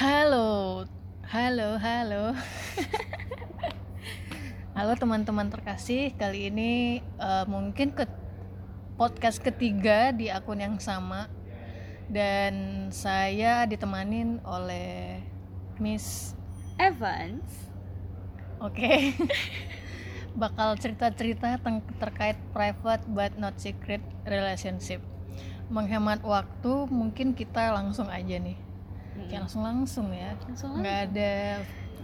Halo, halo, halo. halo teman-teman terkasih, kali ini uh, mungkin ke podcast ketiga di akun yang sama dan saya ditemanin oleh Miss Evans. Oke. Okay. Bakal cerita-cerita terkait private but not secret relationship. Menghemat waktu, mungkin kita langsung aja nih kayak langsung langsung ya. Langsung nggak ada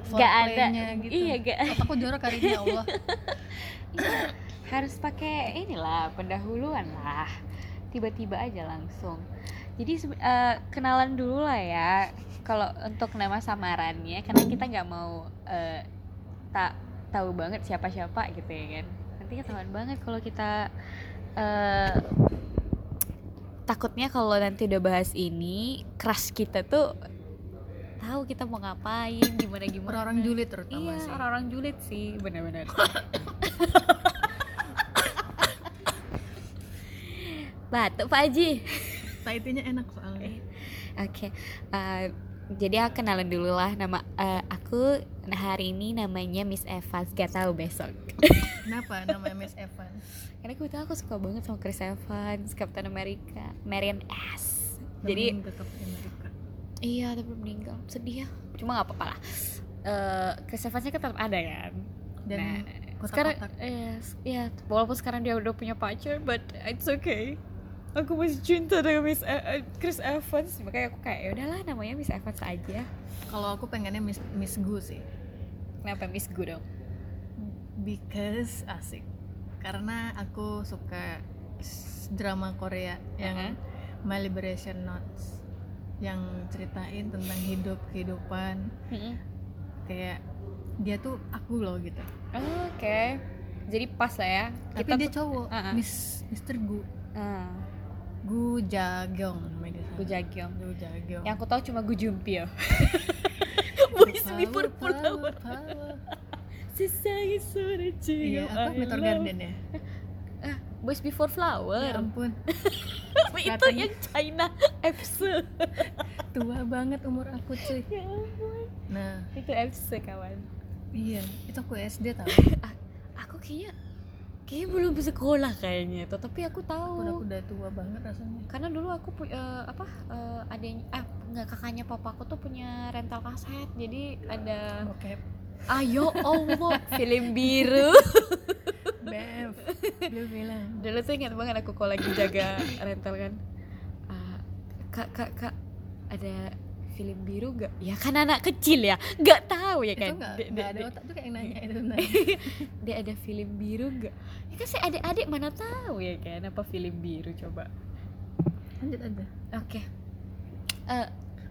nggak ada. gitu. Iya gak aku jorok kali ini ya Allah. Harus pakai inilah pendahuluan lah. Tiba-tiba aja langsung. Jadi uh, kenalan dulu lah ya. Kalau untuk nama samarannya karena kita nggak mau uh, tak tahu banget siapa-siapa gitu ya kan. Nanti ketahuan banget kalau kita uh, takutnya kalau nanti udah bahas ini crush kita tuh tahu kita mau ngapain gimana gimana. Orang-orang julid terutama iya, sih. orang-orang julid sih benar-benar. Batuk Pak Haji. Taitinya enak soalnya. Oke okay. uh, jadi aku kenalan dulu lah nama uh, aku hari ini namanya Miss Evans. Gak tahu besok. Kenapa namanya Miss Evans? Karena gue tahu aku suka banget sama Chris Evans Captain America Marian S. Jadi tetap Amerika iya tapi meninggal sedih ya. Cuma nggak apa-apa lah. Uh, Chris Evansnya kan tetap ada kan? Dan nah, kotak sekarang ya walaupun sekarang dia udah punya pacar but it's okay aku masih cinta dengan Miss uh, Chris Evans. Makanya aku kayak ya udahlah namanya Miss Evans aja. Kalau aku pengennya Miss Miss Gu sih. Kenapa Miss Gu dong? Because asik. Karena aku suka drama Korea yang uh -huh. My Liberation Notes. Yang ceritain tentang hidup kehidupan. Uh -huh. kayak dia tuh aku loh gitu. Oh, oke. Okay. jadi pas lah ya. Tapi Kita dia cowok. Uh -uh. Miss Mister Gu. Uh. Gu Jagyong namanya Gu Jagyong Gu Jagyong yang aku tahu cuma Gu Jumpio Boys Before Flower Sesangi sore Iya, apa Meteor Garden ya? Ah, Boys Before Flower. Ya ampun. itu yang China FC. Tua banget umur aku cuy. Ya ampun. Nah, itu FC kawan. Iya, itu aku SD tau. ah, aku kayaknya kayaknya belum sekolah kayaknya tuh tapi aku tahu. Aku udah tua banget rasanya. Karena dulu aku uh, apa uh, adanya ah nggak kakaknya papa aku tuh punya rental kaset jadi ada okay ayo Allah film biru. Bev belum bilang. Dulu tuh ingat banget aku kalau lagi jaga rental kan. Uh, kak kak kak ada film biru gak? Ya kan anak kecil ya, gak tahu ya kan. Itu gak, gak ada otak tuh kayak nanya itu Dia ada film biru gak? Ya kan saya adik-adik mana tahu ya kan apa film biru coba. Lanjut aja. Oke. Okay. Uh, eh,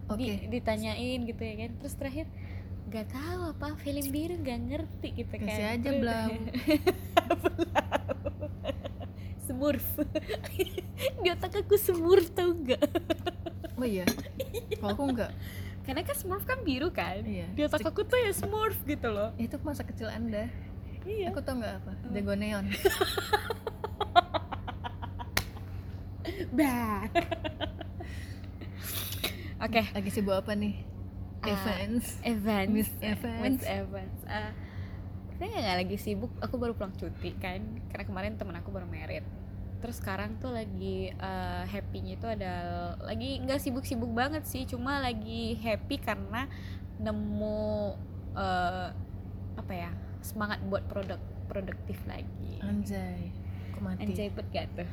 Oke. Okay. Di, ditanyain gitu ya kan. Terus terakhir gak tahu apa film biru gak ngerti gitu kan kasih aja belau smurf di otak aku smurf tau gak oh iya. Kalau aku enggak. Karena kan smurf kan biru kan? Iya. di otak aku tuh ya smurf gitu loh. Itu masa kecil anda. Iya. Aku tau nggak apa? Jago neon. Bah oke. Okay. lagi sibuk apa nih? Uh, Evans Evans Miss Evans Miss Evans uh, saya nggak lagi sibuk. Aku baru pulang cuti kan. Karena kemarin temen aku baru merit terus sekarang tuh lagi uh, happynya itu ada lagi nggak sibuk-sibuk banget sih cuma lagi happy karena nemu uh, apa ya semangat buat produk produktif lagi. Anjay aku mati. Anjay bet gak tuh?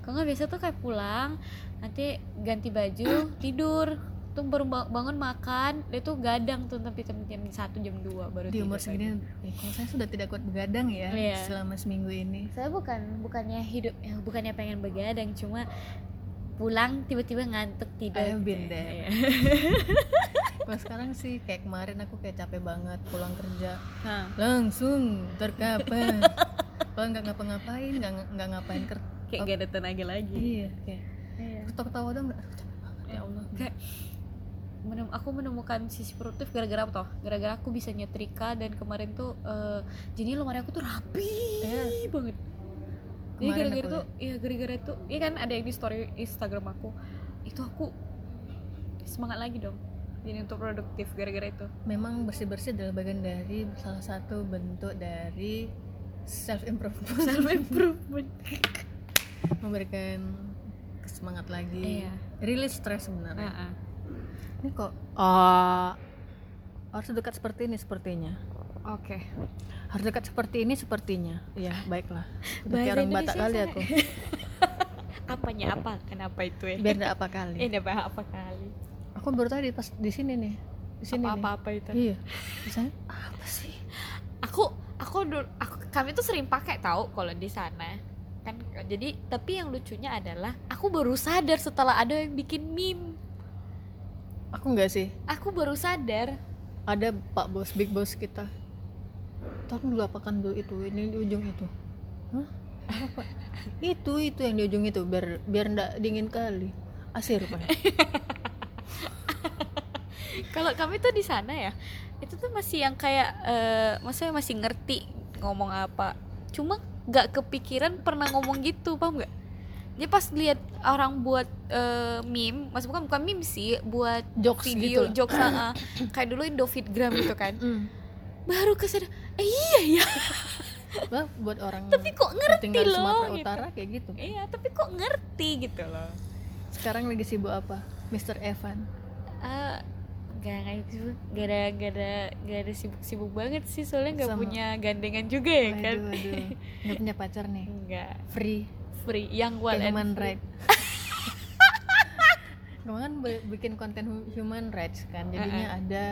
Kalau nggak biasa tuh kayak pulang nanti ganti baju tidur tuh baru bangun makan dia tuh gadang tuh tapi jam jam satu jam dua baru di umur segini ya, kalau saya sudah tidak kuat begadang ya yeah. selama seminggu ini. Saya bukan bukannya hidup ya bukannya pengen begadang cuma pulang tiba-tiba ngantuk tidur I've been there kalau sekarang sih kayak kemarin aku kayak capek banget pulang kerja. Huh. langsung terkapar kalau nggak ngapa-ngapain nggak nggak ngapain ker kayak gak ada tenaga lagi. Iya kayak iya. ketawa-ketawa dong capek banget ya Allah. Kayak menem aku menemukan sisi produktif gara-gara apa toh? Gara-gara aku bisa nyetrika dan kemarin tuh uh, jadi lemari aku tuh rapi yeah. banget. Jadi gara-gara tuh ya. gara-gara itu ya kan ada yang di story Instagram aku. Itu aku semangat lagi dong jadi untuk produktif gara-gara itu. Memang bersih bersih adalah bagian dari salah satu bentuk dari self improvement self improvement memberikan semangat lagi. Iya. rilis stres sebenarnya. Heeh. Ini kok oh harus dekat seperti ini sepertinya. Oke. Harus dekat seperti ini sepertinya. Ya baiklah. Kayak orang Batak kali aku. Apanya apa? Kenapa itu ya? Biar apa kali. Ini apa apa kali? Aku baru tadi pas di sini nih. Di sini apa apa apa itu? Iya. Misalnya apa sih? Aku aku dulu aku kami tuh sering pakai tahu kalau di sana. Kan jadi tapi yang lucunya adalah aku baru sadar setelah ada yang bikin meme aku enggak sih. Aku baru sadar. Ada pak bos big boss kita. Tolong dulu apakan dulu itu ini di ujung itu. Hah? apa? Itu itu yang di ujung itu biar biar enggak dingin kali. Asir pak. Kalau kami tuh di sana ya itu tuh masih yang kayak eh maksudnya masih ngerti ngomong apa. Cuma nggak kepikiran pernah ngomong gitu paham nggak jadi pas lihat orang buat eh, meme maksud bukan bukan meme sih buat jokes video gitu jokes ah. kayak dulu Indofitgram gitu kan. Hmm. baru kesadar eh iya ya. Wah, buat orang tapi kok ngerti tinggal loh Sumatera gitu. Utara kayak gitu. Iya tapi kok ngerti gitu loh. Sekarang lagi sibuk apa? Mr. Evan? Ah, gak gak itu gak ada gak ada gak ada sibuk sibuk banget sih soalnya nggak Sama. punya gandengan juga ya kan. waduh. Waduh nggak punya pacar nih? Enggak free free yang one and human free. rights Kamu kan bi- bikin konten hu- human rights kan jadinya ada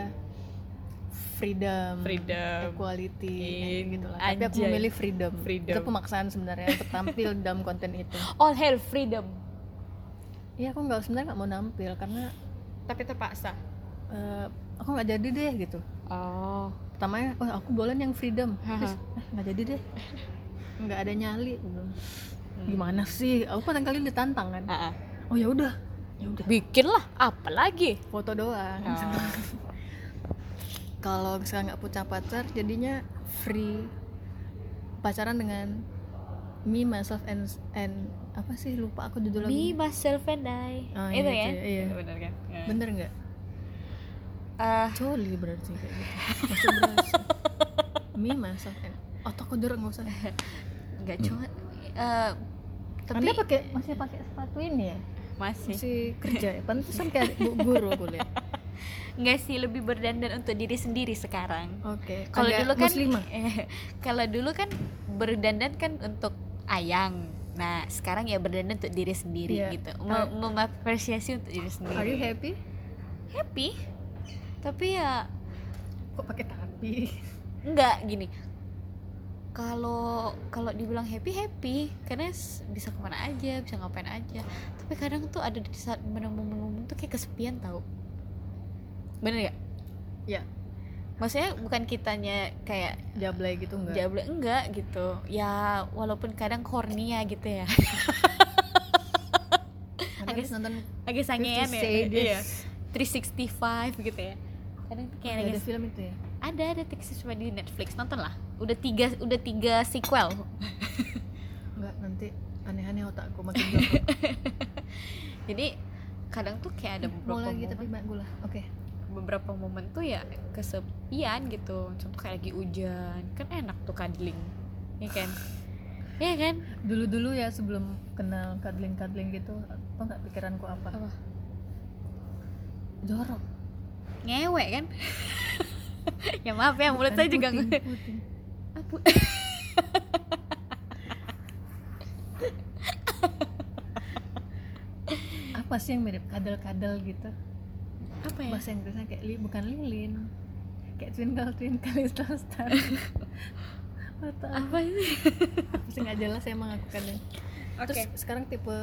freedom, Freedom. equality In- gitu lah. Tapi aku memilih freedom. Freedom. Itu pemaksaan sebenarnya untuk tampil dalam konten itu. all hail freedom Iya aku nggak sebenarnya nggak mau nampil karena tapi terpaksa eh, aku nggak jadi deh gitu. oh Pertamanya, oh aku boleh yang freedom, terus eh, nggak jadi deh, nggak ada nyali. Gitu. Hmm. Gimana sih? Aku kan kali ditantang kan. Ah, ah. Oh ya udah, ya udah. bikin lah apa lagi foto doang. Oh. kalau misalnya nggak punya pacar jadinya free. Pacaran dengan me myself and and apa sih? Lupa aku judul me lagunya myself and I. Oh, itu iya, ya? itu ya, iya. bener kan? Bener nggak? Ah, coli berarti kayak gitu. Me myself and otak aku jorok nggak usah. Nggak cuma eh, tapi anda pakai masih pakai sepatu ini ya? Masih. Masih kerja ya? Pantesan kayak bu guru aku lihat nggak sih lebih berdandan untuk diri sendiri sekarang. Oke kalau agak dulu kan muslimah. kalau dulu kan berdandan kan untuk ayang. Nah sekarang ya berdandan untuk diri sendiri Iya. gitu. Ah. Mem- mengapresiasi untuk diri sendiri. Are you happy? Happy? Tapi ya kok pakai tapi? Enggak gini kalau kalau dibilang happy happy. Karena bisa ke mana aja bisa ngapain aja. Tapi kadang tuh ada di saat momen-momen tuh kayak kesepian tau. Bener ya ya. Maksudnya bukan kitanya kayak jablay gitu enggak jable enggak gitu. Ya walaupun kadang kornia gitu ya. Agak- nonton agak sangean ya. Iya. 365 gitu ya. Kadang kayak lagi ada film itu ya? Ada ada Texas cuma di Netflix. Nonton lah udah tiga udah tiga sequel Enggak, nanti aneh-aneh otakku makin jadi kadang tuh kayak ada beberapa lagi tapi mak gula. Oke. beberapa momen tuh ya kesepian gitu contoh kayak lagi hujan kan enak tuh cuddling ya kan ya kan Dulu-dulu ya sebelum kenal cuddling-cuddling gitu, apa enggak pikiranku apa? Apa? Jorok. ngewek kan ya maaf ya mulut Bukan saya juga puting, puting. Apa? Sih yang mirip kadal-kadal gitu? apa ya Bahasa Inggrisnya kayak li, bukan lilin. Kayak twinkle twinkle little star. Atau apa ini apa sih nggak jelas emang aku kadang. oke Terus sekarang tipe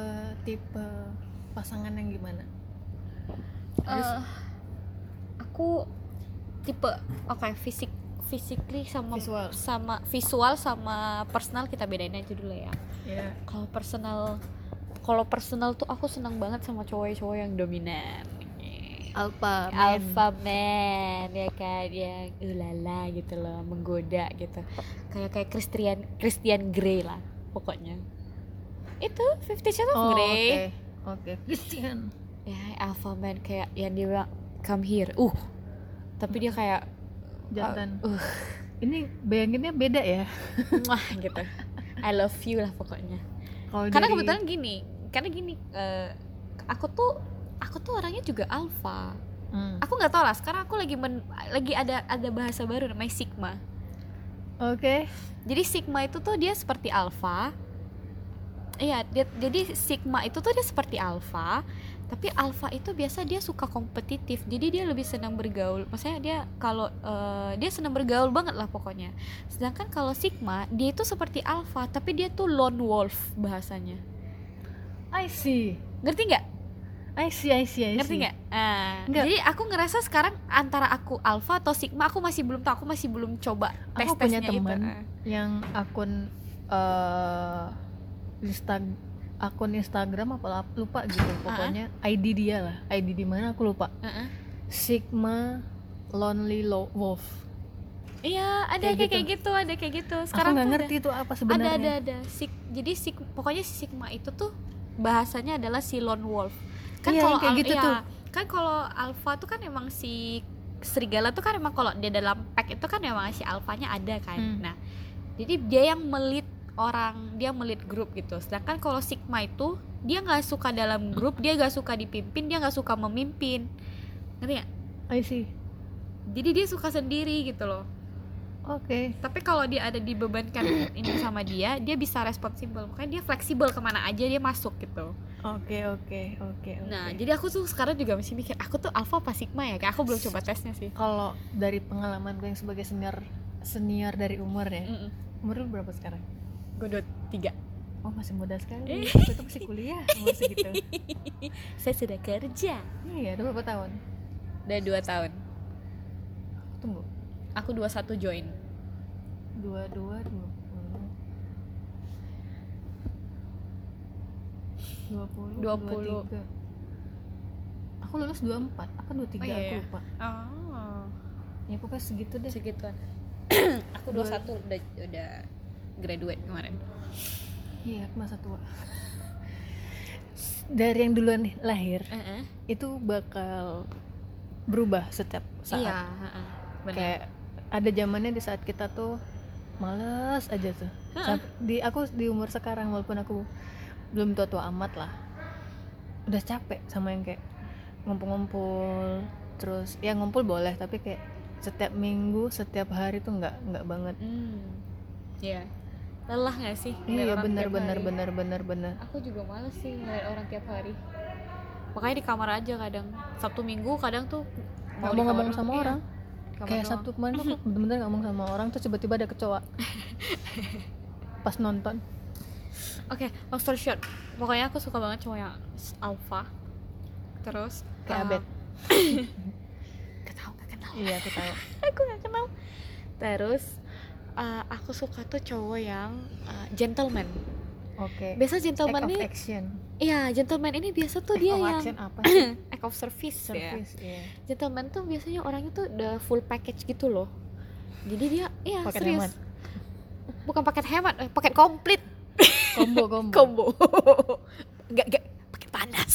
tipe pasangan yang gimana? Eh, aku tipe oke fisik physically sama Visual. sama visual sama personal kita bedain aja dulu ya Ya. kalau personal kalau personal tuh aku senang banget sama cowok-cowok yang dominan Alpha, man. alpha man ya kan yang ulala gitu loh menggoda gitu kayak kayak Christian Christian Grey lah pokoknya itu Fifty Shades of Oh, Grey Oke. Oke. Christian. ya alpha man kayak yang dia bilang come here uh tapi dia kayak jantan. Uh. Ini bayanginnya beda ya? Wah gitu. I love you lah pokoknya. Kalau karena dari- kebetulan gini karena gini eh, aku tuh aku tuh orangnya juga alpha. Hmm. aku nggak tahu lah sekarang aku lagi men, lagi ada ada bahasa baru namanya sigma. Oke. Jadi sigma itu tuh dia seperti alpha. Iya dia- jadi sigma itu tuh dia seperti alpha tapi alpha itu biasa dia suka kompetitif. Jadi dia lebih senang bergaul. Maksudnya dia kalau eh, dia senang bergaul banget lah pokoknya. Sedangkan kalau sigma dia itu seperti alpha tapi dia tuh lone wolf bahasanya. I see. Ngerti nggak? I see I see I ngerti see. nggak? Ah, Nggak. jadi aku ngerasa sekarang antara aku alpha atau sigma aku masih belum tahu aku masih belum coba tes Aku punya teman. Ah. yang akun eh Insta akun Instagram apa lupa gitu pokoknya ID dia lah ID di mana aku lupa Heeh. Sigma Lonely Lo- Wolf Iya, ada Kayak kayak, kayak gitu, ada kayak gitu. Sekarang aku nggak ngerti itu apa sebenarnya ada, ada, ada. Sig, jadi sig, pokoknya si sigma itu tuh bahasanya adalah si lone wolf. Kan Iya, kalau kayak gitu tuh. kan kalau alpha tuh kan emang si serigala tuh kan emang kalau dia dalam pack itu kan emang si alfanya ada kan. Hmm. Nah, jadi dia yang melit orang, dia melit grup gitu. Sedangkan kalau sigma itu dia nggak suka dalam grup, dia nggak suka dipimpin, dia nggak suka memimpin. Ngerti nggak? I see Jadi dia suka sendiri gitu loh. oke tapi kalau dia ada dibebankan ini sama dia dia bisa responsibel makanya dia fleksibel ke mana aja dia masuk gitu oke oke oke nah oke. jadi aku tuh sekarang juga masih mikir aku tuh alpha apa sigma ya kayak aku belum coba tesnya sih kalau dari pengalaman gue yang sebagai senior senior dari umur ya Mm-mm. umur lu berapa sekarang gue dua tiga. Oh masih muda sekali. Eh. aku tuh masih kuliah umur segitu saya sudah kerja. Iya udah berapa tahun? Udah dua tahun. Tunggu. Aku dua satu join. Dua dua dua puluh. Dua puluh Dua puluh. tiga. aku lulus dua empat aku dua tiga Oh, iya, aku lupa. Oh. Ya pokoknya segitu deh. Segituan. Aku Dua- dua satu udah udah graduate kemarin. Iya masa tua. Dari yang duluan lahir Heeh. itu bakal berubah setiap saat. Iya heeh. benar. Kayak ada zamannya di saat kita tuh males aja tuh. Heeh. Samp- di aku di umur sekarang walaupun aku belum tua tua amat lah udah capek sama yang kayak ngumpul-ngumpul. Terus ya ngumpul boleh tapi kayak setiap minggu setiap hari tuh nggak nggak banget. Hmm. Iya lelah gak sih iya bener bener hari? bener bener bener. Aku juga males sih ngeliat orang tiap hari. Makanya di kamar aja kadang. Sabtu minggu kadang tuh nggak mau ngomong sama iya, orang. kayak doang. sabtu kemarin tuh aku bener-bener ngomong sama orang terus tiba-tiba ada kecoa. Pas nonton. Oke long story short. Pokoknya aku suka banget cowok yang alpha. Terus kayak uh, abet gak tau gak kenal. Iya aku tahu. Aku gak kenal. Terus uh, aku suka tuh cowok yang uh, gentleman. Oke. Biasa act gentleman action. Iya gentleman ini biasa tuh act dia of yang apa sih? act of service, ya. Service iya. Gentleman tuh biasanya orangnya tuh udah full package gitu loh. Jadi dia iya Paket serius. hemat. bukan paket hemat eh, paket komplit. Combo combo. Combo. Nggak nggak paket panas.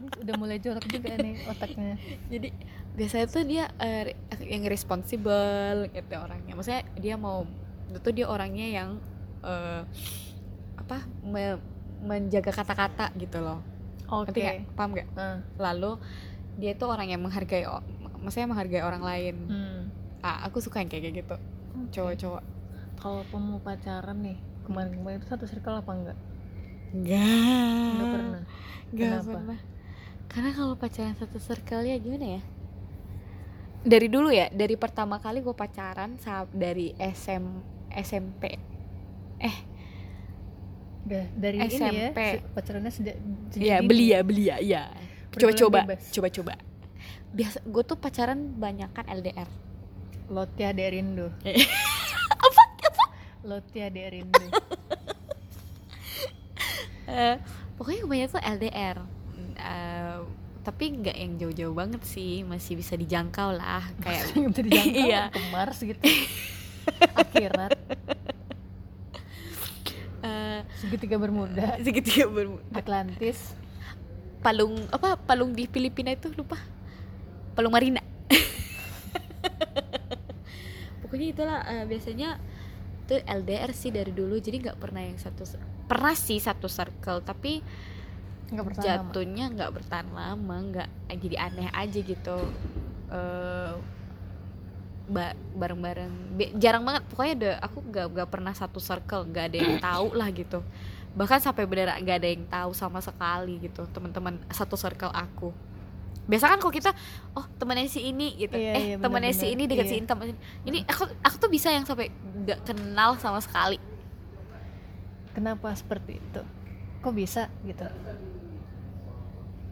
Ini udah mulai jorok juga nih otaknya. Jadi biasanya tuh dia eh, yang responsible gitu orangnya. Maksudnya dia mau itu dia orangnya yang eh, apa me- menjaga kata-kata gitu loh. Oke. ngerti nggak? Paham nggak? Ah, lalu dia tuh orang yang menghargai maksudnya menghargai orang lain. Hmm. ah aku suka yang kayak gitu. Oke. cowok-cowok. Kalau mau pacaran nih kemarin-kemarin itu satu circle apa enggak enggak enggak pernah. Gak Kenapa? pernah. Karena kalau pacaran satu circle ya gimana ya? Dari dulu ya, dari pertama kali gue pacaran saat dari SM SMP. Udah, dari ini ya SMP. pacarannya sejak sejak Iya, ya, beli ya, iya. Pergaulan Coba-coba, bebas. coba-coba. Biasa gue tuh pacaran banyakan LDR. Lotia de Rindu apa? Apa? Lotia de Rindu Eh, pokoknya kebanyakan tuh LDR. Eh, tapi nggak yang jauh-jauh banget sih, masih bisa dijangkau lah. Kayak yang bisa dijangkau Iya. ke Mars gitu akhirat eh, segitiga bermuda segitiga bermuda. Atlantis palung apa palung di Filipina itu lupa palung marina pokoknya itulah eh, biasanya tuh LDR sih dari dulu jadi nggak pernah yang satu pernah sih satu circle tapi nggak bertahan jatuhnya nggak bertahan lama nggak eh, jadi aneh aja gitu. Eh ba- bareng-bareng jarang banget. Pokoknya ada aku nggak nggak pernah satu circle nggak ada yang tahu lah gitu. Bahkan sampai bener nggak ada yang tahu sama sekali gitu teman-teman satu circle aku. Biasa kan kalau kita oh temannya si ini gitu. Iya, eh iya, temannya si ini dekat Iya. si ini teman ini aku aku tuh bisa yang sampai nggak kenal sama sekali. Kenapa seperti itu? Kok bisa gitu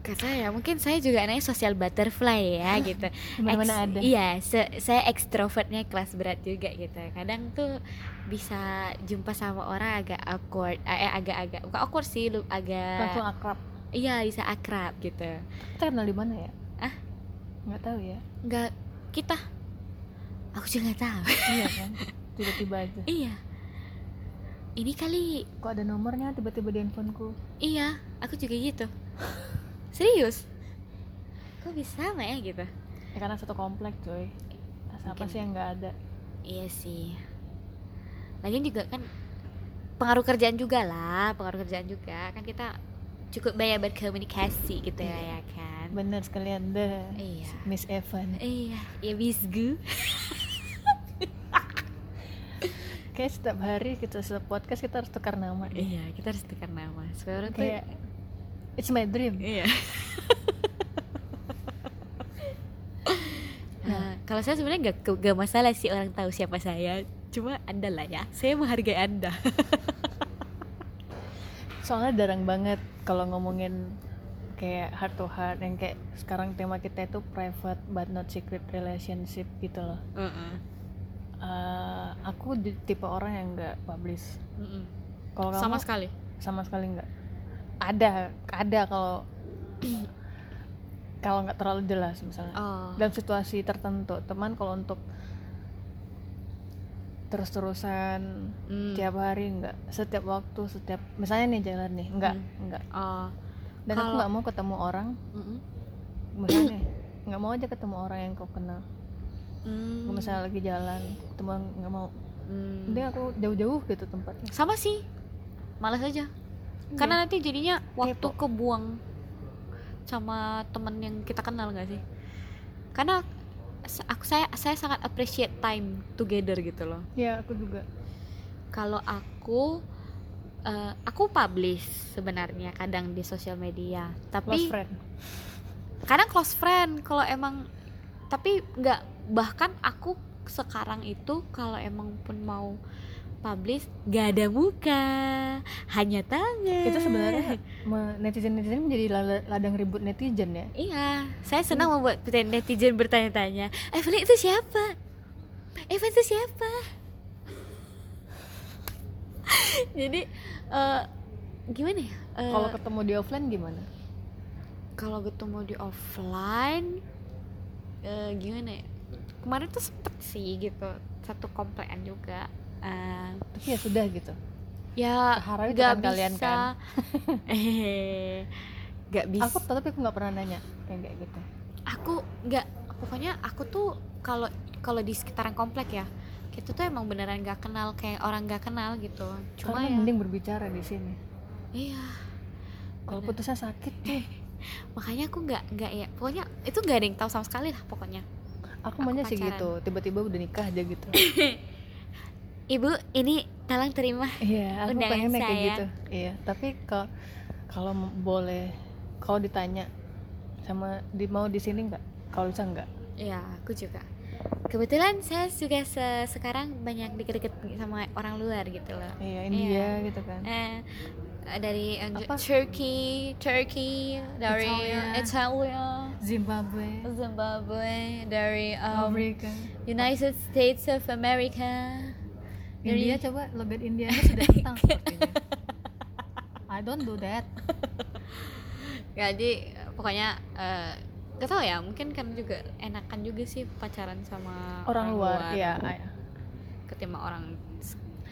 kata ya mungkin saya juga anaknya social butterfly ya gitu. Di mana-mana Ex- ada. iya se- saya ekstrovertnya kelas berat juga gitu. Kadang tuh bisa jumpa sama orang agak awkward eh agak-agak bukan awkward sih lu agak langsung akrab. Iya bisa akrab gitu. Kita kenal di mana ya? Ah? nggak tahu ya. Nggak kita? Aku juga nggak tahu. Iya kan? Tiba-tiba aja. Iya. Ini kali kok ada nomornya? Tiba-tiba di handphoneku iya aku juga gitu serius kok bisa sama ya gitu ya karena satu komplek coy apa sih yang nggak ada Iya sih. Lagian juga kan pengaruh kerjaan juga lah, pengaruh kerjaan juga kan kita cukup banyak berkomunikasi gitu ya, Iya. ya kan. bener sekalian deh Iya. Miss Evan Iya, ya bisgu. kayak setiap hari kita setiap podcast kita harus tukar nama deh. Iya, kita harus tukar nama. Supaya orang tuh kayak it's my dream Iya. Nah, kalau saya sebenarnya gak, gak masalah sih orang tahu siapa saya. Cuma anda lah ya, saya menghargai anda. soalnya jarang banget kalau ngomongin kayak heart to heart yang kayak sekarang tema kita itu private but not secret relationship gitu loh Heeh. Eh, aku di- tipe orang yang nggak publish kalau kamu Sama sekali. sama sekali nggak ada ada kalau kalau nggak terlalu jelas misalnya Oh. dalam situasi tertentu teman kalau untuk terus-terusan Hmm. tiap hari nggak setiap waktu setiap misalnya nih jalan nih nggak Hmm. nggak Oh. dan aku Kalau- nggak mau ketemu orang Mm-mm. misalnya nggak mau aja ketemu orang yang kau kenal Hmm. Misalnya lagi jalan ketemu nggak mau Hmm. mending aku jauh-jauh gitu tempatnya sama sih malas aja karena nanti jadinya waktu Kepo. kebuang sama temen yang kita kenal gak sih? Karena aku saya saya sangat appreciate time together gitu loh. Ya aku juga. Kalau aku eh, aku publish sebenarnya kadang di sosial media close tapi friend. kadang close friend kalau emang tapi nggak bahkan aku sekarang itu kalau emang pun mau publish gak ada muka hanya tangan. Itu sebenarnya netizen netizen menjadi ladang ribut netizen ya? Iya saya senang membuat netizen bertanya-tanya Evelyn itu siapa? Evan itu siapa? Jadi eh, gimana ya? Eh, kalau ketemu di offline gimana? kalau ketemu di offline eh, gimana ya? Kemarin tuh sempet sih gitu satu komplekan juga Eh, tapi ya sudah gitu. Ya Harap itu nggak kan kalian bisa. kan. eh nggak bisa aku tapi aku nggak pernah nanya kayak gitu. Aku nggak pokoknya aku tuh kalau kalau di sekitaran komplek ya kita tuh emang beneran nggak kenal kayak orang nggak kenal gitu. Cuma karena ya mending berbicara di sini. Iya. Kalau putusnya sakit tuh. Makanya aku nggak nggak ya pokoknya itu nggak ada yang tahu sama sekali lah pokoknya. Aku Aku maunya sih gitu tiba-tiba udah nikah aja gitu ibu ini tolong terima iya aku Undangan pengennya kayak saya. gitu. Iya tapi kalau kalau boleh kalau ditanya sama di mau di sini nggak? Kalau bisa nggak? Ya aku juga. Kebetulan saya juga se- sekarang banyak deket-deket sama orang luar gitu loh. Iya India gitu kan. Eh dari Apa? Turkey Turkey dari Italia. Italia. Zimbabwe. Zimbabwe dari um, Amerika United States of America dari India coba logat Indianya sudah hilang sepertinya I don't do that. Jadi pokoknya eh, gak tau ya mungkin kan juga enakan juga sih pacaran sama orang luar iya iya. ketimbang orang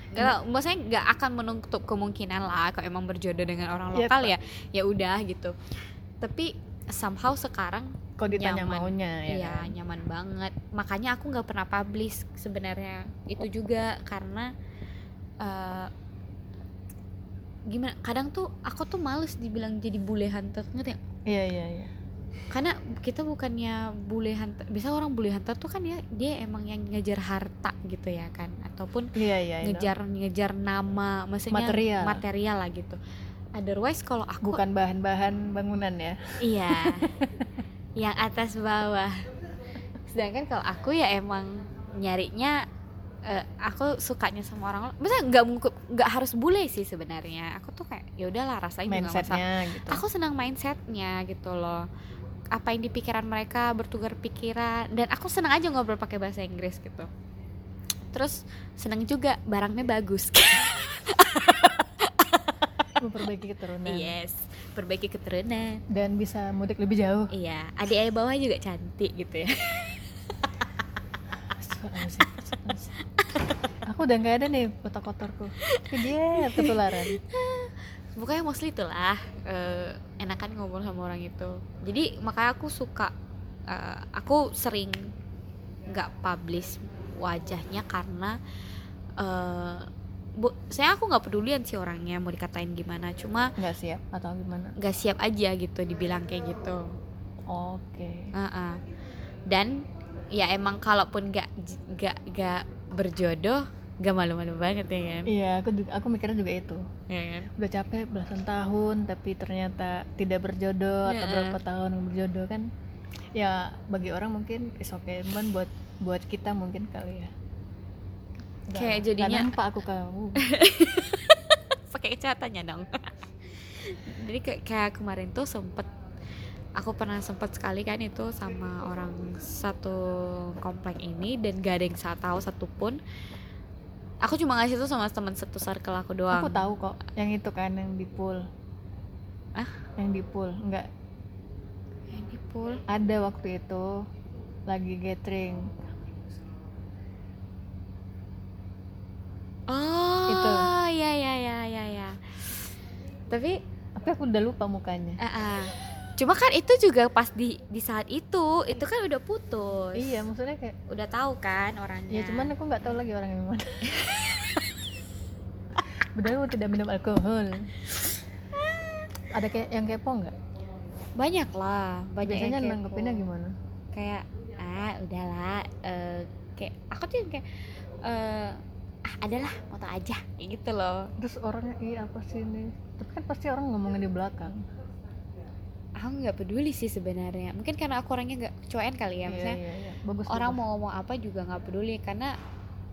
Gak tau, maksudnya nggak akan menutup kemungkinan lah kalau emang berjodoh dengan orang Yep. lokal ya ya udah gitu. Tapi somehow sekarang kalau ditanya Nyaman. maunya ya Iya kan? nyaman banget. Makanya aku nggak pernah publish sebenarnya itu juga karena eh, gimana? Kadang tuh aku tuh males dibilang jadi bule hunter ngerti nggak? iya iya iya Karena kita bukannya bule hunter. Bisa orang bule hunter tuh kan ya dia emang yang ngejar harta gitu ya kan, ataupun iya iya I know. ngejar ngejar nama, maksudnya Material. material lah gitu. Otherwise kalau aku bukan bahan-bahan bangunan ya Iya. yang atas bawah. Sedangkan kalau aku ya emang nyarinya eh, aku sukanya sama orang Maksudnya nggak mungkin- nggak harus bule sih sebenarnya. Aku tuh kayak ya udahlah rasain masalah. mindsetnya gitu Aku senang mindsetnya gitu loh. Apa yang di pikiran mereka bertukar pikiran dan aku senang aja ngobrol pakai bahasa Inggris gitu. Terus senang juga barangnya bagus. memperbaiki keturunan yes, perbaiki keturunan. dan bisa mudik lebih jauh Iya, adik ayah bawah juga cantik gitu ya. Aku udah nggak ada nih kotor-kotorku dia ketularan Pokoknya mostly itulah eh, enakan ngobrol sama orang itu. Jadi makanya aku suka eh, aku sering nggak publish wajahnya karena eh bu, saya aku nggak pedulian sih orangnya mau dikatain gimana, cuma nggak siap atau gimana nggak siap aja gitu dibilang kayak gitu. oke Heeh. Dan ya emang kalaupun nggak nggak nggak berjodoh, nggak malu-malu banget ya kan? iya aku juga aku mikirnya juga itu Ya kan? udah capek belasan tahun tapi ternyata tidak berjodoh atau Ya. berapa tahun berjodoh kan ya bagi orang mungkin is okay cuman buat buat kita mungkin kali ya Kayak jadinya- nampak aku kamu pakai kacamatanya dong. Jadi kayak, kayak kemarin tuh sempet aku pernah sempet sekali kan itu sama orang satu komplek ini dan gak ada yang saya tahu satupun. Aku cuma ngasih tuh sama teman satu circle aku doang. Aku tahu kok yang itu kan yang di pool. Ah? yang di pool enggak Yang di pool? Ada waktu itu lagi gathering oh Itu. ya ya ya ya ya. Tapi tapi aku udah lupa mukanya. Ah, ah. cuma kan itu juga pas di di saat itu itu kan udah putus. Iya maksudnya kayak udah tahu kan orangnya. Ya cuman aku nggak tahu lagi orang yang mana. Benar aku tidak minum alkohol. Ada kayak yang kepo nggak? Banyak lah banyak biasanya nanggepinnya gimana? Kayak ah udahlah eh, kayak aku tuh yang kayak eh, ah adalah foto aja. Kayak gitu loh. Terus orangnya iya apa sih ini? Tapi kan pasti orang ngomongin di belakang. Aku nggak peduli sih sebenarnya. Mungkin karena aku orangnya nggak cuek kali ya Iya, maksudnya iya, iya. bagus orang bagus. mau ngomong apa juga nggak peduli. Karena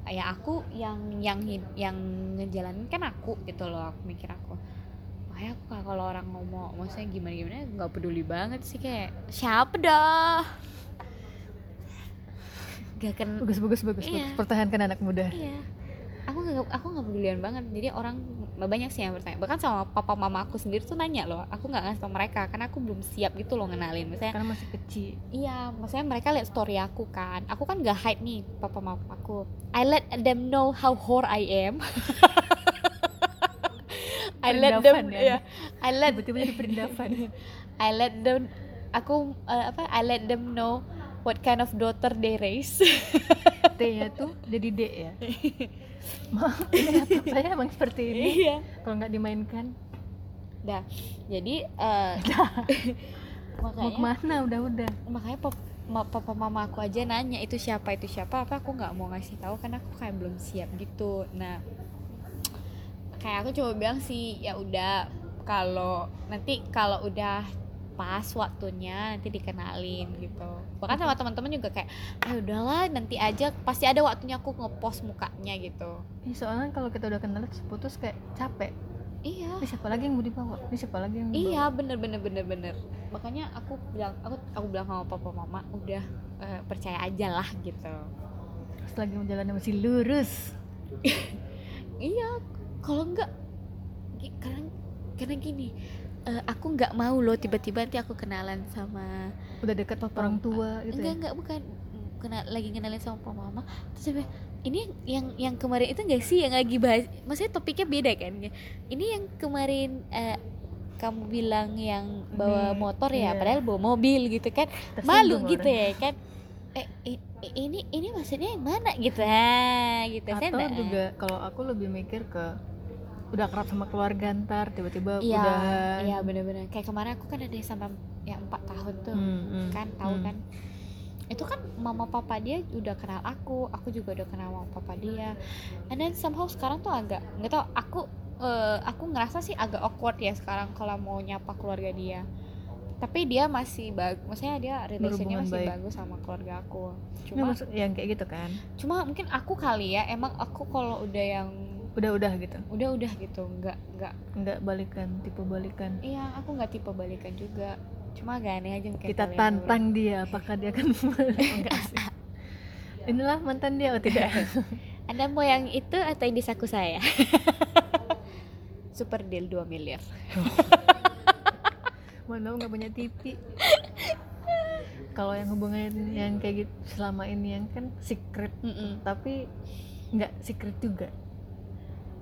ya aku yang yang yang ngejalanin kan aku gitu loh aku mikir aku. Makanya aku kalau- kalau orang ngomong maksudnya gimana gimana nggak peduli banget sih kayak siapa dah? Gak kan bagus bagus bagus, Iya. bagus. pertahankan anak muda. Iya aku nggak aku nggak pedulian banget. Jadi orang banyak sih yang bertanya. Bahkan sama papa mama aku sendiri tuh nanya loh. Aku nggak ngasih tau mereka karena aku belum siap gitu loh ngenalin. Misalnya karena masih kecil. Iya maksudnya mereka lihat story aku kan. Aku kan gak hide nih papa mama aku. I let them know how whore I am. I let them Perindavan, ya? ya I let tiba-tiba jadi perindavan. I let them aku uh, apa I let them know what kind of daughter they raise. T nya tuh jadi D ya ini laptop saya emang seperti ini. Iya. Kalau nggak dimainkan. Dah jadi eh, mau makanya ke mana? Udah udah. Makanya ma- papa mama aku aja nanya itu siapa? Itu siapa? Apa aku nggak mau ngasih tahu karena aku kayak belum siap gitu. Nah kayak aku coba bilang sih ya udah kalau nanti kalau udah pas waktunya nanti dikenalin gitu. Bahkan sama teman-teman juga kayak ah udahlah nanti aja pasti ada waktunya aku ngepost mukanya gitu. Ih, soalnya kalau kita udah kenal putus kayak capek. Iya. Ini siapa lagi yang mau dibawa? Ini siapa lagi yang dibawa? Iya bener bener bener bener. Makanya aku bilang aku aku bilang sama papa mama udah eh, percaya aja lah gitu. Terus lagi jalannya masih lurus. Iya kalau enggak karena karena gini eh, aku nggak mau loh tiba-tiba nanti aku kenalan sama udah dekat Papa, orang tua gitu enggak ya enggak bukan. Kena lagi kenalin sama papa mama. Terus saya ini yang yang kemarin itu enggak sih yang lagi bahas? Maksudnya topiknya beda kan? Ini yang kemarin eh, kamu bilang yang bawa Ini, motor ya iya. padahal bawa mobil gitu kan? Tersinggung malu orang. gitu ya kan? Eh i- ini ini maksudnya yang mana gitu? Ha gitu. Saya atau nggak- juga kalau aku lebih mikir ke udah kerap sama keluarga ntar tiba-tiba iya udahan. iya bener-bener. Kayak kemarin aku kan ada sama yang empat tahun tuh Hmm, hmm, kan tahu hmm. kan. Itu kan mama papa dia udah kenal aku aku juga udah kenal mama papa dia. And then somehow sekarang tuh agak nggak tau aku eh, aku ngerasa sih agak awkward ya sekarang kalau mau nyapa keluarga dia. Tapi dia masih bagus maksudnya dia relationnya masih baik. bagus sama keluarga aku. Cuma maksud yang kayak gitu kan? Cuma mungkin aku kali ya emang aku kalau udah yang udah-udah gitu? Udah udah gitu nggak nggak. Nggak balikan tipe balikan iya aku nggak tipe balikan juga. Cuma agak aneh aja kayak kita tantang dia apakah dia akan enggak sih. Inilah mantan dia oh tidak. Anda mau yang itu atau yang di saku saya? Super deal 2 miliar. mana nggak punya TV kalau yang hubungan yang kayak gitu selama ini yang kan secret. Mm-mm. tapi nggak secret juga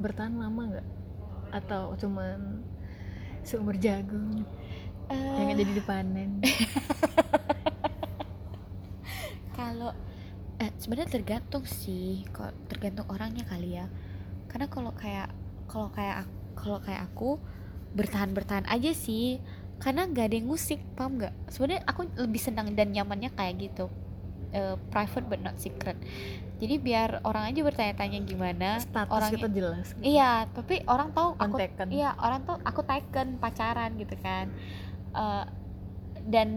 bertahan lama nggak atau cuman seumur jagung Eh, yang jadi dipanen kalau eh, sebenarnya tergantung sih, kok tergantung orangnya kali ya. Karena kalau kayak kalau kayak ak- kalau kayak aku bertahan bertahan aja sih, karena nggak ada yang ngusik, paham nggak? Sebenarnya aku lebih senang dan nyamannya kayak gitu. Eh, private but not secret. Jadi biar orang aja bertanya-tanya gimana status orangnya kita jelas Iya, tapi orang tahu aku kontekan Iya, orang tuh aku taken pacaran gitu kan. Eh, dan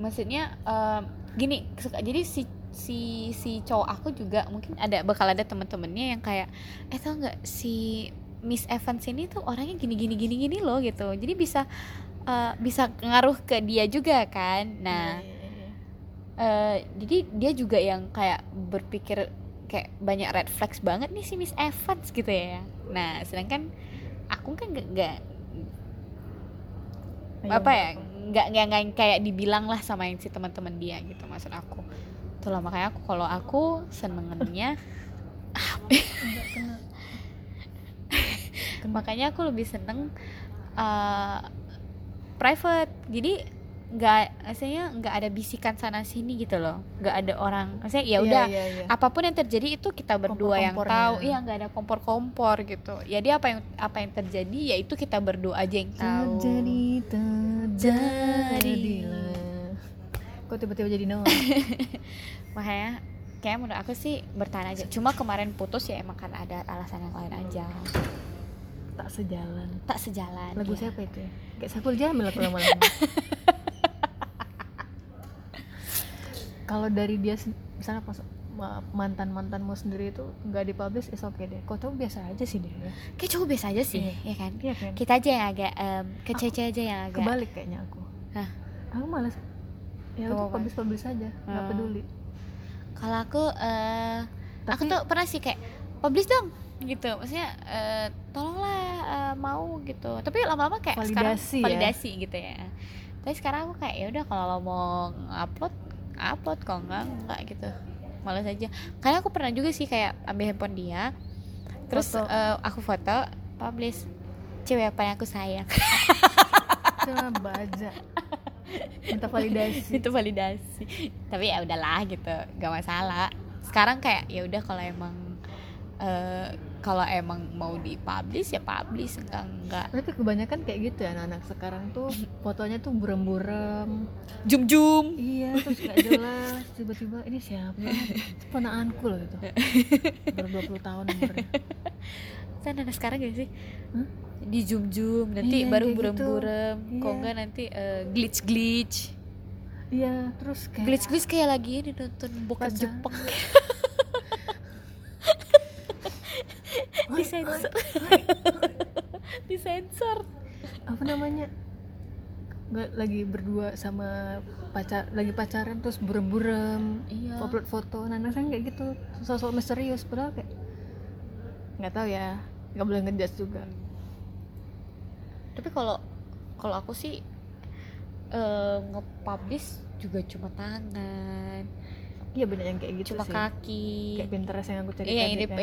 maksudnya eh, gini, jadi si si si cowok aku juga mungkin ada bakal ada temen-temennya yang kayak eh tau nggak si Miss Evans ini tuh orangnya gini gini gini gini loh gitu. Jadi bisa eh, bisa ngaruh ke dia juga kan. Nah, Iya, iya, iya. eh, jadi dia juga yang kayak berpikir kayak banyak red flags banget nih si Miss Evans gitu ya. Nah, sedangkan aku kan gak, nggak Ayo, apa ya nggak nggak nggak kayak dibilang lah sama yang si teman-teman dia gitu maksud aku. Itulah makanya aku kalau aku. Kena. makanya aku lebih seneng eh, private. Jadi nggak maksudnya nggak ada bisikan sana sini gitu loh. nggak ada orang maksudnya ya Iya, udah iya, iya. apa pun yang terjadi itu kita berdua yang tahu. Iya nggak ada kompor-kompor gitu. Jadi apa yang apa yang terjadi ya itu kita berdua aja yang tahu. Terjadi Jadi. terjadilah kok tiba-tiba jadi Noah makanya kayak menurut aku sih bertahan aja. Cuma kemarin putus ya emang karena ada alasan yang lain aja. Tak sejalan. Tak sejalan lagu dia. siapa itu ya? Kayak Saiful Jamil aku lama-lama kalau dari dia misalnya pas mantan mantanmu sendiri itu nggak dipublish is oke deh. Kau tahu biasa aja sih dia ya? Kayak cowok biasa aja sih Iya. ya kan? Iya kan? Kita aja yang agak em, kecece aja yang agak kebalik kayaknya aku. Hah? aku malas. Ya udah publish publish aja. Nggak Hmm. peduli. Kalau aku aku Tapi- tuh pernah sih kayak publish dong gitu. Maksudnya eh, tolonglah eh, mau gitu. Tapi lama-lama kayak sekarang Validasi ya. validasi gitu ya. Tapi sekarang aku kayak ya udah kalau lo mau upload upload kalau enggak enggak gitu. Malas aja. Karena aku pernah juga sih kayak ambil handphone dia. Terus Foto. eh, aku foto publish. Cewek apa yang aku sayang? Cuma baca minta validasi. Itu validasi. Tapi ya udahlah gitu gak masalah. Sekarang kayak ya udah kalau emang eh, kalau emang mau dipublish ya publish. Enggak enggak. Tapi kebanyakan kayak gitu ya anak-anak sekarang tuh fotonya tuh burem-burem. Jum jum iya terus gak jelas. Tiba-tiba ini siapa ponaanku loh itu 20 tahun umurnya. Kan anak sekarang gak sih? Hah? di zoom nanti Iya, baru gitu. burem burem kok Iya. enggak nanti glitch glitch iya terus kayak glitch glitch kayak lagi ini nonton bokep Pacar. Jepang disensor. disensor. Apa namanya? Nggak lagi berdua sama pacar lagi pacaran terus burem-burem iya. upload foto. Nah anak kayak gitu. Sosok misterius padahal kayak nggak tahu ya. Nggak boleh ngejudge juga. Tapi kalau kalau aku sih eh, nge-publish juga cuma tangan iya banyak yang kayak gitu cuma sih. kaki. Kayak Pinterest yang aku cari iya ini kan.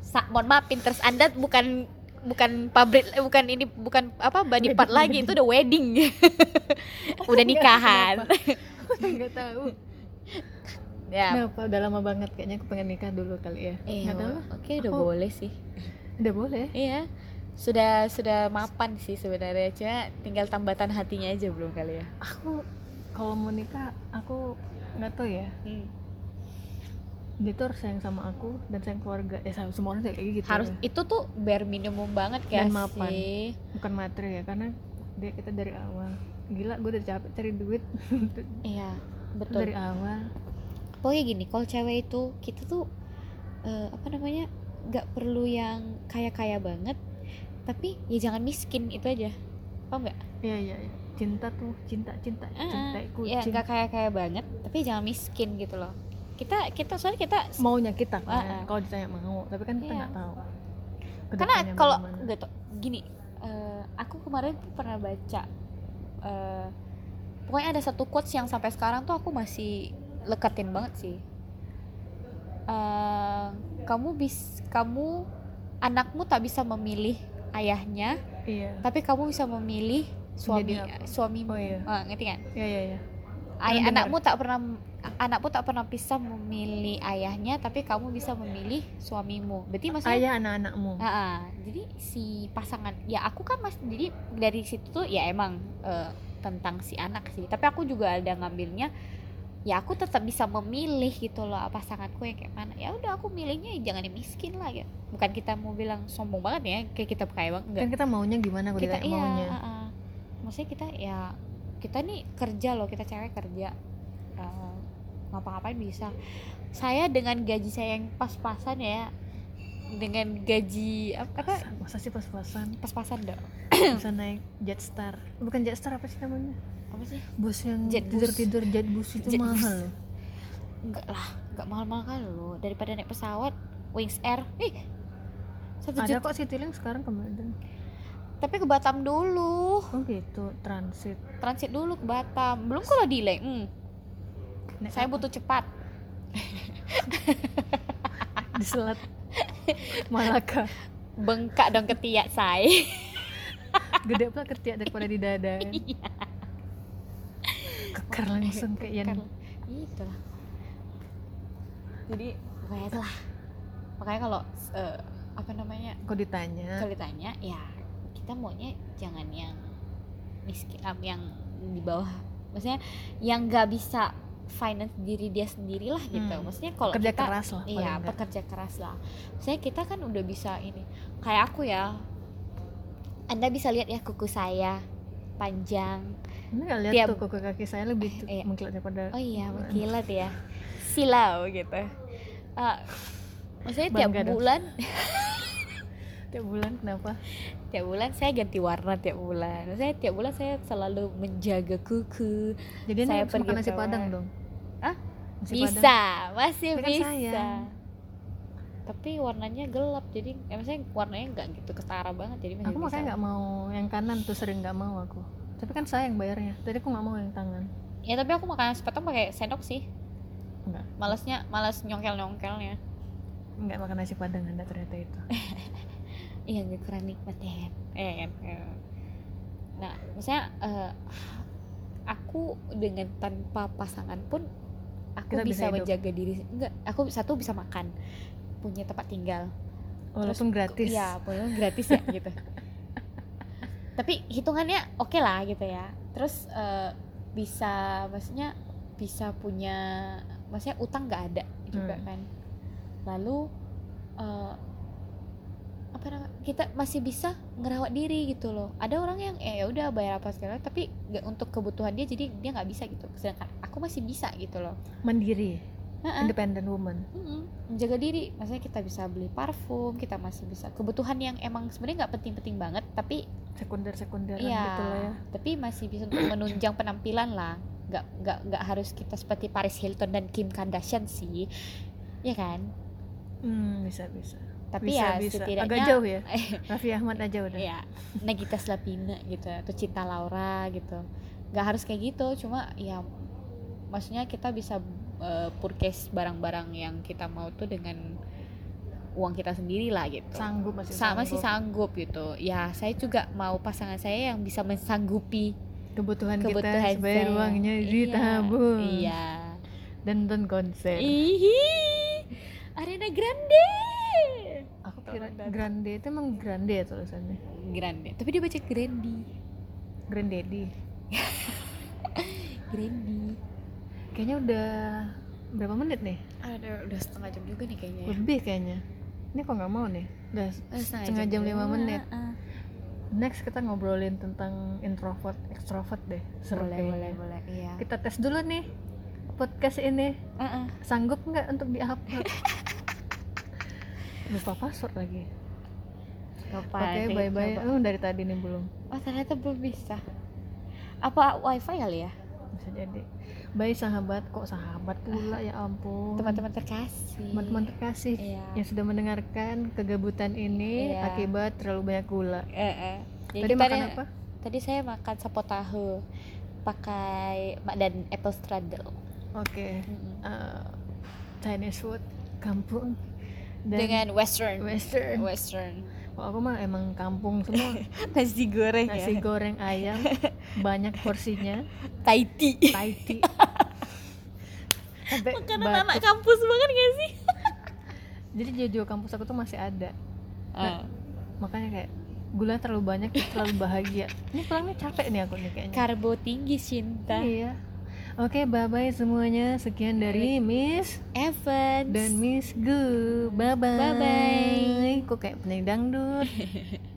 sa- mohon maaf Pinterest anda bukan bukan pabrik eh, bukan ini bukan apa body part lagi itu udah wedding. Udah nikahan. Nggak tahu. Ya. kenapa? Udah lama banget kayaknya aku pengen nikah dulu kali ya. Iya tahu. oke udah Aku- boleh sih. Udah boleh? Iya. Sudah sudah mapan sih sebenarnya cuma tinggal tambatan hatinya aja belum kali ya. Aku kalau mau nikah aku nggak tahu ya. Hmm. dia tuh harus sayang sama aku dan sayang keluarga. Ya sama semua orang kayak gitu harus ya. itu tuh bare minimum banget Dan kan mapan. sih. Bukan materi ya karena dia kita dari awal. Gila gue udah capek cari duit. Iya betul. Dari awal. Pokoknya gini kalau cewek itu kita tuh eh, apa namanya nggak perlu yang kaya kaya banget. Tapi ya jangan miskin itu aja. Paham nggak? Iya iya iya. Cinta tuh cinta cinta Ah, cintaku ya cinta nggak kaya kaya banget tapi jangan miskin gitu loh. Kita kita soalnya kita maunya kita kan Ah, ah. kalau ditanya mau tapi kan kita Iya. nggak tahu. Karena kalau tau gini eh, aku kemarin pernah baca eh, pokoknya ada satu quotes yang sampai sekarang tuh aku masih leketin banget sih. Eh, kamu bis kamu anakmu tak bisa memilih ayahnya iya. tapi kamu bisa memilih suami suamimu. Oh, iya. Ah, ngerti kan? Iya iya iya. Ay- Pernah anakmu tak pernah anakmu tak pernah bisa memilih ayahnya tapi kamu bisa memilih suamimu. Berarti maksudnya ayah anak-anakmu. Ah, ah. jadi si pasangan ya aku kan mas jadi dari situ tuh ya emang eh, tentang si anak sih. Tapi aku juga ada ngambilnya ya aku tetap bisa memilih gitu loh pasanganku yang kayak mana. Ya udah aku milihnya ya jangan yang miskin lah ya. Bukan kita mau bilang sombong banget ya kayak kita kaya banget enggak. Kan kita maunya gimana kita ditanya iya maunya. ah, ah. Maksudnya kita ya kita nih kerja loh kita cewek kerja. Eh, ngapa-ngapain bisa. Saya dengan gaji saya yang pas-pasan ya dengan gaji apa, apa masa sih pas-pasan? Pas-pasan dong. Bisa naik Jetstar bukan Jetstar apa sih namanya? Apa sih? Bus yang Jet bus. tidur tidur jet bus itu Jet bus. mahal. loh. enggak lah enggak mahal-mahal kali loh daripada naik pesawat Wings Air. Ih satu ada juta. kok Citylink sekarang ke Medan tapi ke Batam dulu. Oh gitu. Transit. Transit dulu ke Batam. Belum kalau delay. Hmm, Naik saya apa? butuh cepat. Di selat Malaka. Bengkak dong ketiak saya. Gede pula ketiak daripada di dada. Kan Iya. keker langsung kayak yang itu lah jadi itu lah makanya kalau eh, apa namanya? Kok ditanya. Kalau ditanya ya kita maunya jangan yang miskin am, yang di bawah. Maksudnya yang nggak bisa finance diri dia sendiri lah gitu. Hmm. maksudnya kalau kerja kita keras lah iya pekerja keras lah. Saya kita kan udah bisa ini. Kayak aku ya. Anda bisa lihat ya kuku saya panjang. Ini nggak lihat tiap- tuh kuku kaki saya lebih tuh Iya. mengkilat daripada oh iya mengkilat ya. Silau gitu. Ah, maksudnya tiap Bangga dong. bulan tiap bulan kenapa? Tiap bulan saya ganti warna tiap bulan. Saya tiap bulan saya selalu menjaga kuku. Jadi Saya pergi makan nasi padang dong? Hah? Nasi bisa padang. masih kan bisa. sayang. tapi warnanya gelap jadi ya, maksudnya warnanya nggak gitu ketara banget jadi masih aku bisa. makanya nggak mau yang kanan tuh sering nggak mau aku. Tapi kan saya yang bayarnya. Tadi aku nggak mau yang tangan. Ya tapi aku makan nasi padang pakai sendok sih. Enggak. malesnya malas nyongkel nyongkelnya nggak makan nasi padang anda ternyata itu iya nggak kurang nikmat ya eh kan Eh. nah maksudnya eh, aku dengan tanpa pasangan pun aku Kita bisa bisa, hidup. menjaga diri enggak aku satu bisa makan punya tempat tinggal walaupun gratis Iya, walaupun gratis ya gitu. Tapi hitungannya oke lah gitu ya. Terus eh, bisa maksudnya bisa punya maksudnya utang nggak ada juga Hmm. kan. Lalu eh, apa namanya kita masih bisa ngerawat diri gitu loh. Ada orang yang eh ya udah bayar apa segala tapi nggak untuk kebutuhan dia jadi dia nggak bisa gitu. Sedangkan aku masih bisa gitu loh. mandiri Heeh. independent woman Mm-mm, menjaga diri maksudnya kita bisa beli parfum kita masih bisa kebutuhan yang emang sebenarnya nggak penting-penting banget tapi sekunder sekunderan iya gitu lah ya tapi masih bisa untuk menunjang penampilan lah nggak nggak nggak harus kita seperti Paris Hilton dan Kim Kardashian sih ya kan hmm, bisa bisa tapi bisa, ya bisa. setidaknya agak jauh ya? Raffi Ahmad aja udah. Ya Nagita Slavina gitu atau Cinta Laura gitu. Nggak harus kayak gitu cuma ya maksudnya kita bisa uh, purchase barang-barang yang kita mau tuh dengan uang kita sendiri lah gitu. Sanggup masih sama sanggup. sih sanggup gitu. Ya saya juga mau pasangan saya yang bisa mensanggupi kebutuhan, kebutuhan kita supaya uangnya Iya, ditabung. iya. Dan nonton konser. Ihi, Arena Grande. Grande itu emang grande ya tulisannya Grande, tapi dia baca Grandi. granddaddy Grandi. kayaknya udah berapa menit nih Ada udah setengah jam juga nih kayaknya. ya. lebih kayaknya ini kok nggak mau nih udah Eh, setengah jam lima menit Ah, next kita ngobrolin tentang introvert extrovert deh seru boleh, kayaknya. boleh, boleh. Iya. kita tes dulu nih podcast ini Ah, ah. sanggup nggak untuk diupload lupa password lagi Apa oke nih, bye bye coba. oh dari tadi nih belum Oh ternyata belum bisa. Apa wifi kali ya? bisa jadi bye sahabat kok sahabat pula ya ampun Teman-teman terkasih. teman-teman terkasih Iya. yang sudah mendengarkan kegabutan ini Iya. akibat terlalu banyak gula Eh, eh. Jadi tadi makan ada- apa Tadi saya makan sapo tahu pakai dan apple strudel. oke Mm-mm. eh, Chinese food kampung dan Dengan western. western Western. Kalau aku mah emang kampung semua Nasi goreng nasi ya. goreng ayam banyak porsinya. Thai tea sampai Makanan batuk. anak kampus banget gak sih? jadi jojo kampus aku tuh masih ada Ah. makanya kayak gula terlalu banyak terlalu bahagia ini pulangnya capek nih aku nih kayaknya Karbo tinggi cinta. iya oke bye bye semuanya. Sekian dari Miss Evans. dan Miss Gu. Bye bye Bye-bye. kok kayak penyanyi dangdut